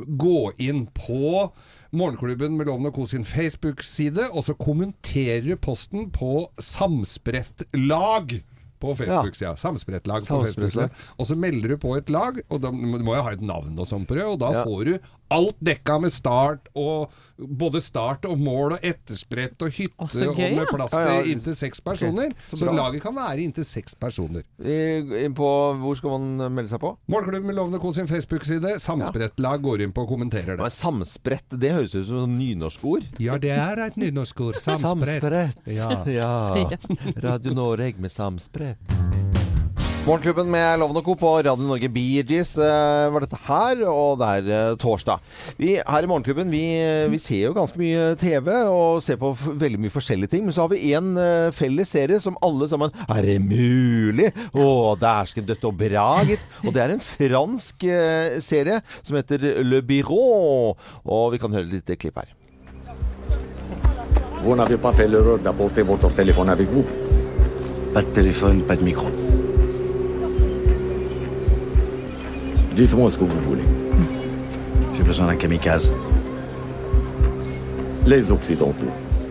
gå inn på Morgenklubben med Loven og Co. sin Facebook-side, og så kommenterer du posten på Samsprettlag. På Facebook-sida. Samsprettlag på Facebook-sida. Og så melder du på et lag, og da må jo ha et navn og sånn på det, og da Ja. får du alt dekka med start og både start og mål og ettersprett og hytte gøy, og med plass plass Ja, ja. til inntil seks personer. så så laget kan være inntil seks personer. I- på, hvor skal man melde seg på? Målklubben med Lovende Co sin Facebook-side. Samsprettlag går inn på og kommenterer det. Men Samsprett, det høres ut som et nynorskord. Ja, det er et nynorskord. Ja. ja. Radio Norge med samsprett. Morgenklubben med Loven og Co. på Radio Norge Bee Gees eh, var dette her, og det er eh, torsdag. Vi her i Morgenklubben vi, vi ser jo ganske mye TV og ser på f veldig mye forskjellige ting. Men så har vi en eh, felles serie som alle sammen Er det mulig? Å, dæsken dødt og bra, gitt. Og det er en fransk eh, serie som heter Le Bureau. Og vi kan høre litt klipp her. Vous n'avez pas fait l'erreur d'apporter votre téléphone avec vous Pas de téléphone, pas de micro. Dites-moi ce que vous voulez. J'ai besoin d'un kamikaze. Les Occidentaux.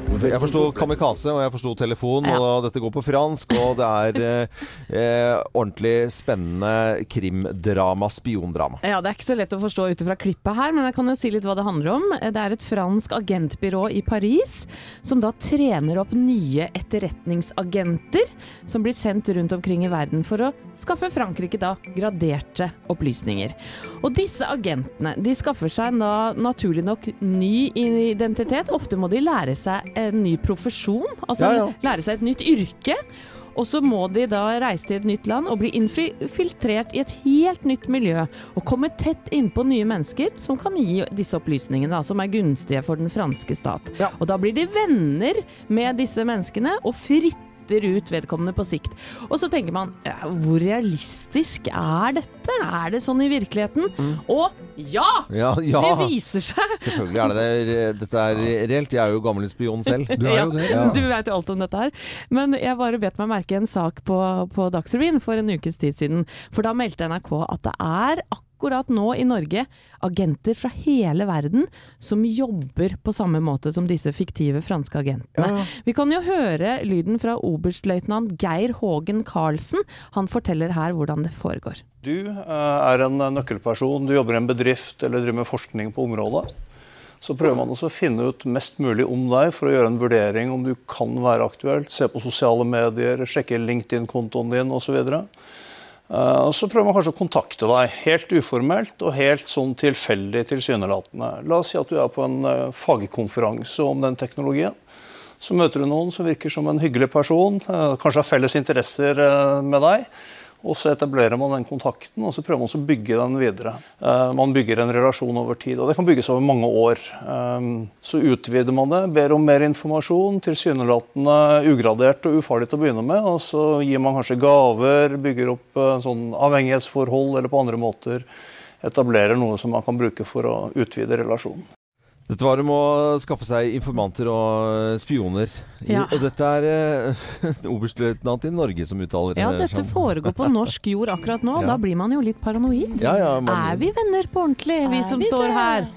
Jeg forsto kamikaze, og jeg forsto telefon, Ja. og dette går på fransk. Og det er eh, eh, ordentlig spennende krimdrama, spiondrama. Ja, Det er ikke så lett å forstå ut ifra klippet her, men jeg kan jo si litt hva det handler om. Det er et fransk agentbyrå i Paris som da trener opp nye etterretningsagenter som blir sendt rundt omkring i verden for å skaffe Frankrike da graderte opplysninger. Og disse agentene de skaffer seg da naturlig nok ny identitet. Ofte må de lære seg en ny profesjon, altså Ja, ja. lære seg et nytt yrke. Og så må de da reise til et nytt land og bli infiltrert i et helt nytt miljø. Og komme tett innpå nye mennesker som kan gi disse opplysningene, da, som er gunstige for den franske stat. Ja. Og da blir de venner med disse menneskene og fritter ut vedkommende på sikt. Og så tenker man ja, hvor realistisk er dette? Er det sånn i virkeligheten? Og ja! Ja, ja. Det viser seg! Selvfølgelig er det det. Dette er reelt. Jeg er jo gammel spion selv. Du er jo det. Ja. Du vet jo alt om dette her. Men jeg bare bet meg merke en sak på, på Dagsrevyen for en ukes tid siden. For da meldte NRK at det er akkurat nå i Norge agenter fra hele verden som jobber på samme måte som disse fiktive franske agentene. Vi kan jo høre lyden fra oberstløytnant Geir Hågen Karlsen. Han forteller her hvordan det foregår. Du eh, er en nøkkelperson, du jobber i en bedrift eller driver med forskning på området. Så prøver man også å finne ut mest mulig om deg for å gjøre en vurdering om du kan være aktuelt. Se på sosiale medier, sjekke LinkedIn-kontoen din osv. Uh, så prøver man kanskje å kontakte deg, helt uformelt og helt sånn tilfeldig tilsynelatende. La oss si at du er på en eh, fagkonferanse om den teknologien. Så møter du noen som virker som en hyggelig person, eh, kanskje har felles interesser eh, med deg. Og så etablerer man den kontakten, og så prøver man å bygge den videre. Eh, man bygger en relasjon over tid, og det kan bygges over mange år. Eh, så utvider man det, ber om mer informasjon, tilsynelatende ugradert og ufarlig til å begynne med. Og så gir man kanskje gaver, bygger opp eh, sånn avhengighetsforhold eller på andre måter etablerer noe som man kan bruke for å utvide relasjonen. Dette var om å skaffe seg informanter og spioner. I, Ja. Og dette er uh, oberstløytnant i Norge som uttaler Ja, eh, dette sånn. foregår på norsk jord akkurat nå. Ja. Da blir man jo litt paranoid. Ja, ja, man- Er vi venner på ordentlig, vi Er som vi står det? her?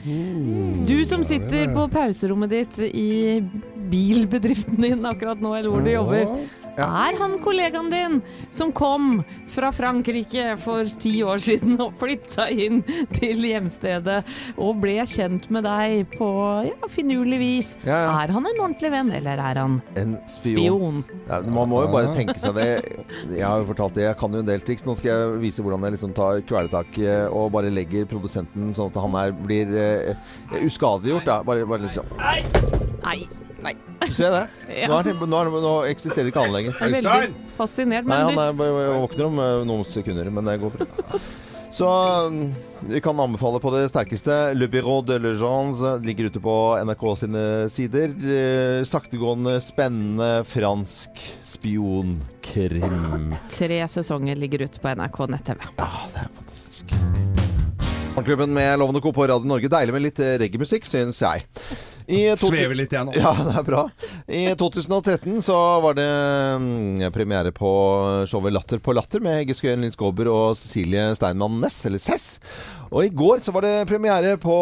Du som sitter på pauserommet ditt i bilbedriften din akkurat nå, eller hvor du jobber. Er han kollegaen din som kom fra Frankrike for ti år siden og flytta inn til hjemstedet og ble kjent med deg på ja, finurlig vis? Ja, ja. Er han en ordentlig venn, eller er han En spion. spion? Ja, man må jo bare tenke seg det. Jeg har jo fortalt det, jeg kan jo en del triks. Nå skal jeg vise hvordan jeg liksom tar kvelertak eh, og bare legger produsenten sånn at han her blir eh, uskadeliggjort. Da. Bare, bare litt sånn. Nei. Du ser det? Nå, er det, nå, er det, nå eksisterer ikke han lenger. Jeg er veldig fascinert. Nei, han er, våkner om eh, noen sekunder, men det går bra. Så mm, vi kan anbefale på det sterkeste. Le Bureau de Legence ligger ute på NRK sine sider. Eh, Saktegående, spennende fransk spionkrim. tre sesonger ligger ute på NRK nett-TV. Ja, det er fantastisk. Morgenklubben med Lovende Co. på Radio Norge. Deilig med litt eh, reggaemusikk, syns jeg. Svever litt igjen nå. Ja, det er bra. I 2013 så var det mm, premiere på showet Latter på latter med Hegge Skøyen Linn Skåber og Cecilie Steinmann Næss, eller Cess. Og i går så var det premiere på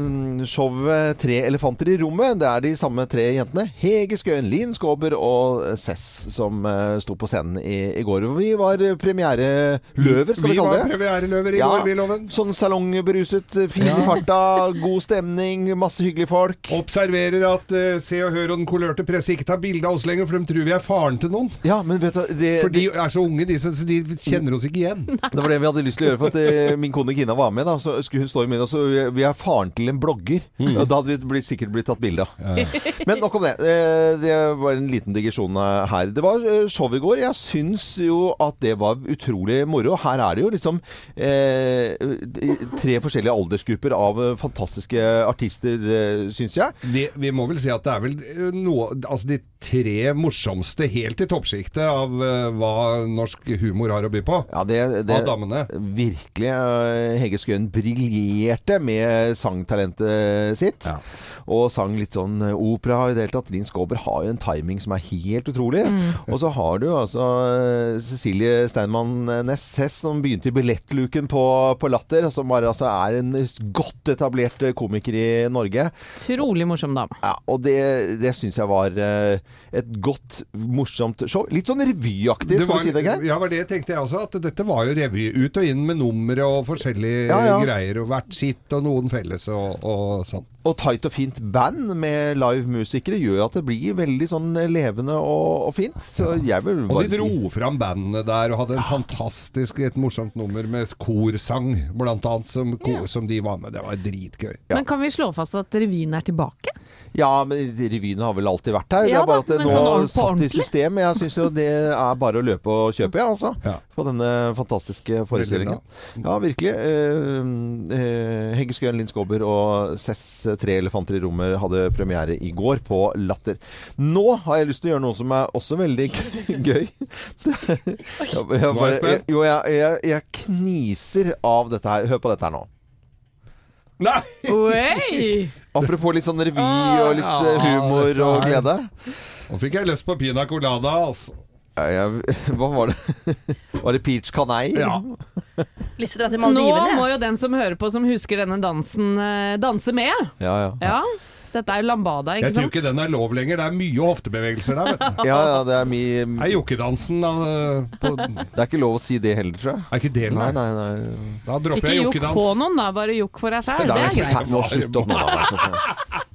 mm, showet Tre elefanter i rommet. Det er de samme tre jentene. Hege Skøyen, Linn Skåber og Cess som eh, sto på scenen i, i går. Vi var premiereløver, skal vi, Vi kalle var det. premiereløver i går, vi, Loven. Sånn salongberuset, fin i Ja. farta, god stemning, masse hyggelige folk. Observerer at uh, Se og Hør og den kolørte presse ikke tar bilde av oss lenger, for de tror vi er faren til noen. Ja, men vet du det, For de er så unge, de, så de kjenner oss ikke igjen. Det var det vi hadde lyst til å gjøre, for at uh, min kone Kina var med. da Så skulle hun stå i middag, så vi- vi er faren til en blogger. Mm. Og da hadde vi blitt, sikkert blitt tatt bilde av. Men nok om det. Eh, Det var en liten digresjon eh, her. Det var eh, show i går. Jeg syns jo at det var utrolig moro. Her er det jo liksom eh, tre forskjellige aldersgrupper av fantastiske artister, syns jeg. Det, vi må vel si at det er vel noe Altså de tre morsomste helt i toppsjiktet av uh, hva norsk humor har å by på. Ja, det, det Av damene. Virkelig. eh, Hege Skøyen briljerte med sangtalentet sitt. Og sang litt sånn eh, opera i det hele tatt. Linn Skåber har jo en timing som er helt utrolig. Og så har du altså eh, Cecilie Steinmann Næss Hess, som begynte i billettluken på, på Latter. Som bare altså, er en godt etablert eh, komiker i Norge. Utrolig morsom dame. Ja, og det, det syns jeg var eh, et godt, morsomt show. Litt sånn revyaktig, skal var, vi si det, Geir? ja, var det tenkte jeg også. At dette var jo revy. Ut og inn med numre og forskjellige Ja, ja. greier. Og hvert sitt og noen felles og, og sånn. Og tight og fint band med live-musikere gjør jo at det blir veldig sånn levende og, og fint. Så jeg vil Og de dro fram bandene der og hadde en fantastisk, et morsomt nummer med korsang, blant annet, som, ko, som de var med. Det var dritgøy. Men kan vi slå fast at revyen er tilbake? Ja, men revyene har vel alltid vært her. det er bare at det nå er satt i system. Jeg syns jo det er bare å løpe og kjøpe, ja, altså. På denne fantastiske forestillingen. Ja, virkelig. Eh, eh, Hegge Skøyen, Linn Skåber og Cess Tre elefanter i rommet hadde premiere i går på Latter. Nå har jeg lyst til å gjøre noe som er også veldig gøy. Jeg, jeg, er jeg jo, jeg, jeg, jeg kniser av dette her. Hør på dette her nå. Nei! Oi! Apropos litt sånn revy og litt eh, humor og glede. Nå fikk jeg lyst på pina colada, altså. Ja, jeg, hva var det? Var det peach canei? Ja. Lyst til å dra til Nå Maldivene. må jo den som hører på, som husker denne dansen, eh, danse med. Ja, ja. Dette er jo lambada, ikke Jeg tror sant? ikke den er lov lenger. Det er mye hoftebevegelser der. Vet du. Ja, ja, det er mye Det er jokkedansen da, på, Det er ikke lov å si det heller, tror jeg. Er ikke det, Nei, nei? nei, nei. Da dropper Ikke jeg jokk på noen, da. Bare jokk for deg sjøl. Det er er greit. Nå slutt opp med det.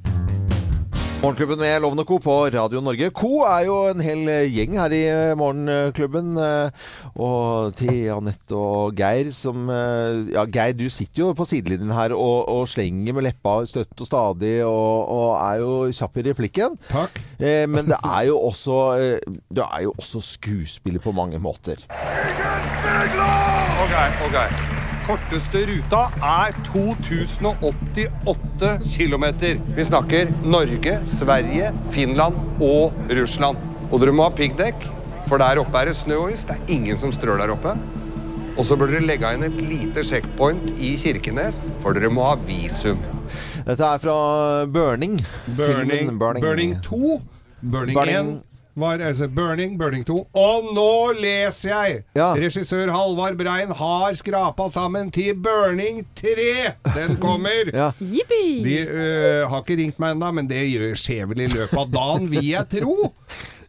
Morgenklubben med Lovende Co. på Radio Norge. Co er jo en hel gjeng her i eh, Morgenklubben. eh, Og til Anette og Geir som eh, Ja, Geir, du sitter jo på sidelinjen her og, og slenger med leppa støtt og stadig og, og er jo kjapp i replikken. Takk. Eh, men det er jo også Du er jo også skuespiller på mange måter. Ok, ok. Korteste ruta er 2088 km. Vi snakker Norge, Sverige, Finland og Russland. Og dere må ha piggdekk, for der oppe er det snø og is. Det er ingen som strør der oppe. Og så bør dere legge inn et lite checkpoint i Kirkenes, for dere må ha visum. Dette er fra Burning. Burning, Burning. Burning. 2. Burning, Burning. 1 var altså Burning, Burning 2. Og nå leser jeg! Ja. Regissør Halvard Brein har skrapa sammen til Burning 3! Den kommer! Ja. De øh, har ikke ringt meg ennå, men det gjør- skjer vel i løpet av dagen, vil jeg tro.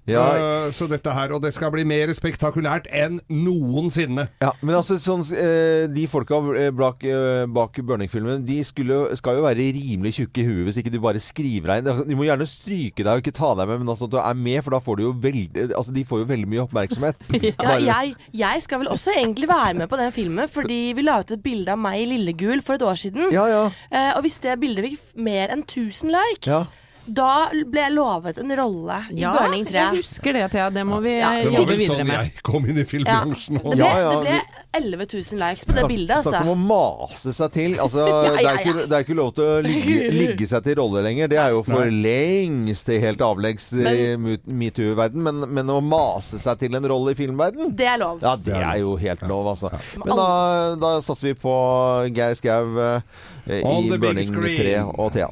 Ja. Øh, så dette her, og det skal bli mer spektakulært enn noensinne. Ja, men altså sånn, eh, De folka eh, bak, eh, bak Børning-filmen, De skulle, skal jo være rimelig tjukke i huet hvis ikke du bare skriver deg inn. De må gjerne stryke deg og ikke ta deg med, men altså at du er med, for da får du jo veldig Altså De får jo veldig mye oppmerksomhet. Ja, Bare- jeg, jeg skal vel også egentlig være med på den filmen, fordi vi la ut et bilde av meg i lillegul for et år siden. Ja, ja. Eh, og hvis det bildet fikk mer enn 1000 likes, Ja. Da ble jeg lovet en rolle i Ja, Burning 3. jeg husker det, Thea. Det må vi Ja, med. Det var vel sånn med. jeg kom inn i Ja. Det ble, Ja, ja, det ble 11 000 likes på det bildet, Snakk om altså. å mase seg til. Altså, Ja, ja, Det, er ikke, det er ikke lov til å ligge, ligge seg til rolle lenger. Det er jo for lengst helt avleggs i metoo-verden. Men, men å mase seg til en rolle i filmverden Det er lov. Ja, det er jo helt lov, altså. Men da, da satser vi på Geir Skau eh, i Burning 3 og Thea.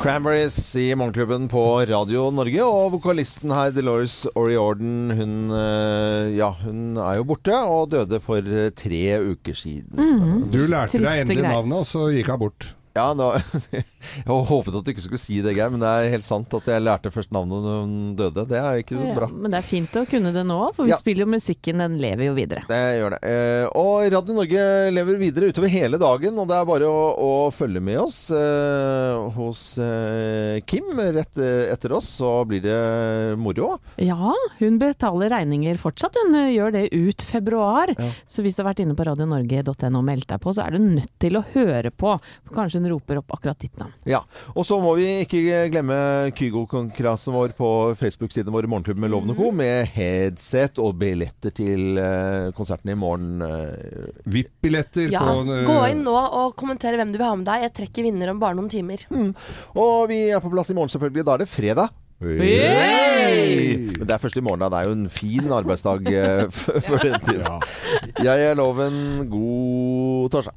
Cranberries i Morgenklubben på Radio Norge. Og vokalisten her, Delores Oriorden, hun, eh, ja, hun er jo borte og døde for eh, tre uker siden. Mhm. Du lærte Triste deg endelig navnet, og så gikk hun bort. Ja, nå, Jeg håpet at du ikke skulle si det, Geir, men det er helt sant at jeg lærte først navnet når hun døde. Det er ikke Ja, bra. men det er fint å kunne det nå, for vi Ja. spiller jo musikken, den lever jo videre. Det gjør det. Eh, og Radio Norge lever videre utover hele dagen, og det er bare å, å følge med oss eh, hos eh, Kim rett etter oss, så blir det moro. Ja, hun betaler regninger fortsatt. Hun eh, gjør det ut februar. Så hvis du har vært inne på radionorge.no og meldt deg på, så er du nødt til å høre på. Kanskje hun roper opp akkurat ditt navn. Ja, Og så må vi ikke glemme Kygo-konkurransen vår på Facebook-siden vår Morgenklubben med Lovende Co. med headset og billetter til eh, konserten i morgen. eh. VIP-billetter Ja, på eh, Gå inn nå og kommentere hvem du vil ha med deg. Jeg trekker vinner om bare noen timer. Og vi er på plass i morgen, selvfølgelig. Da er det fredag. Yay! Men det er først i morgen, da. Det er jo en fin arbeidsdag for den tid. Jeg er Loven. God torsdag.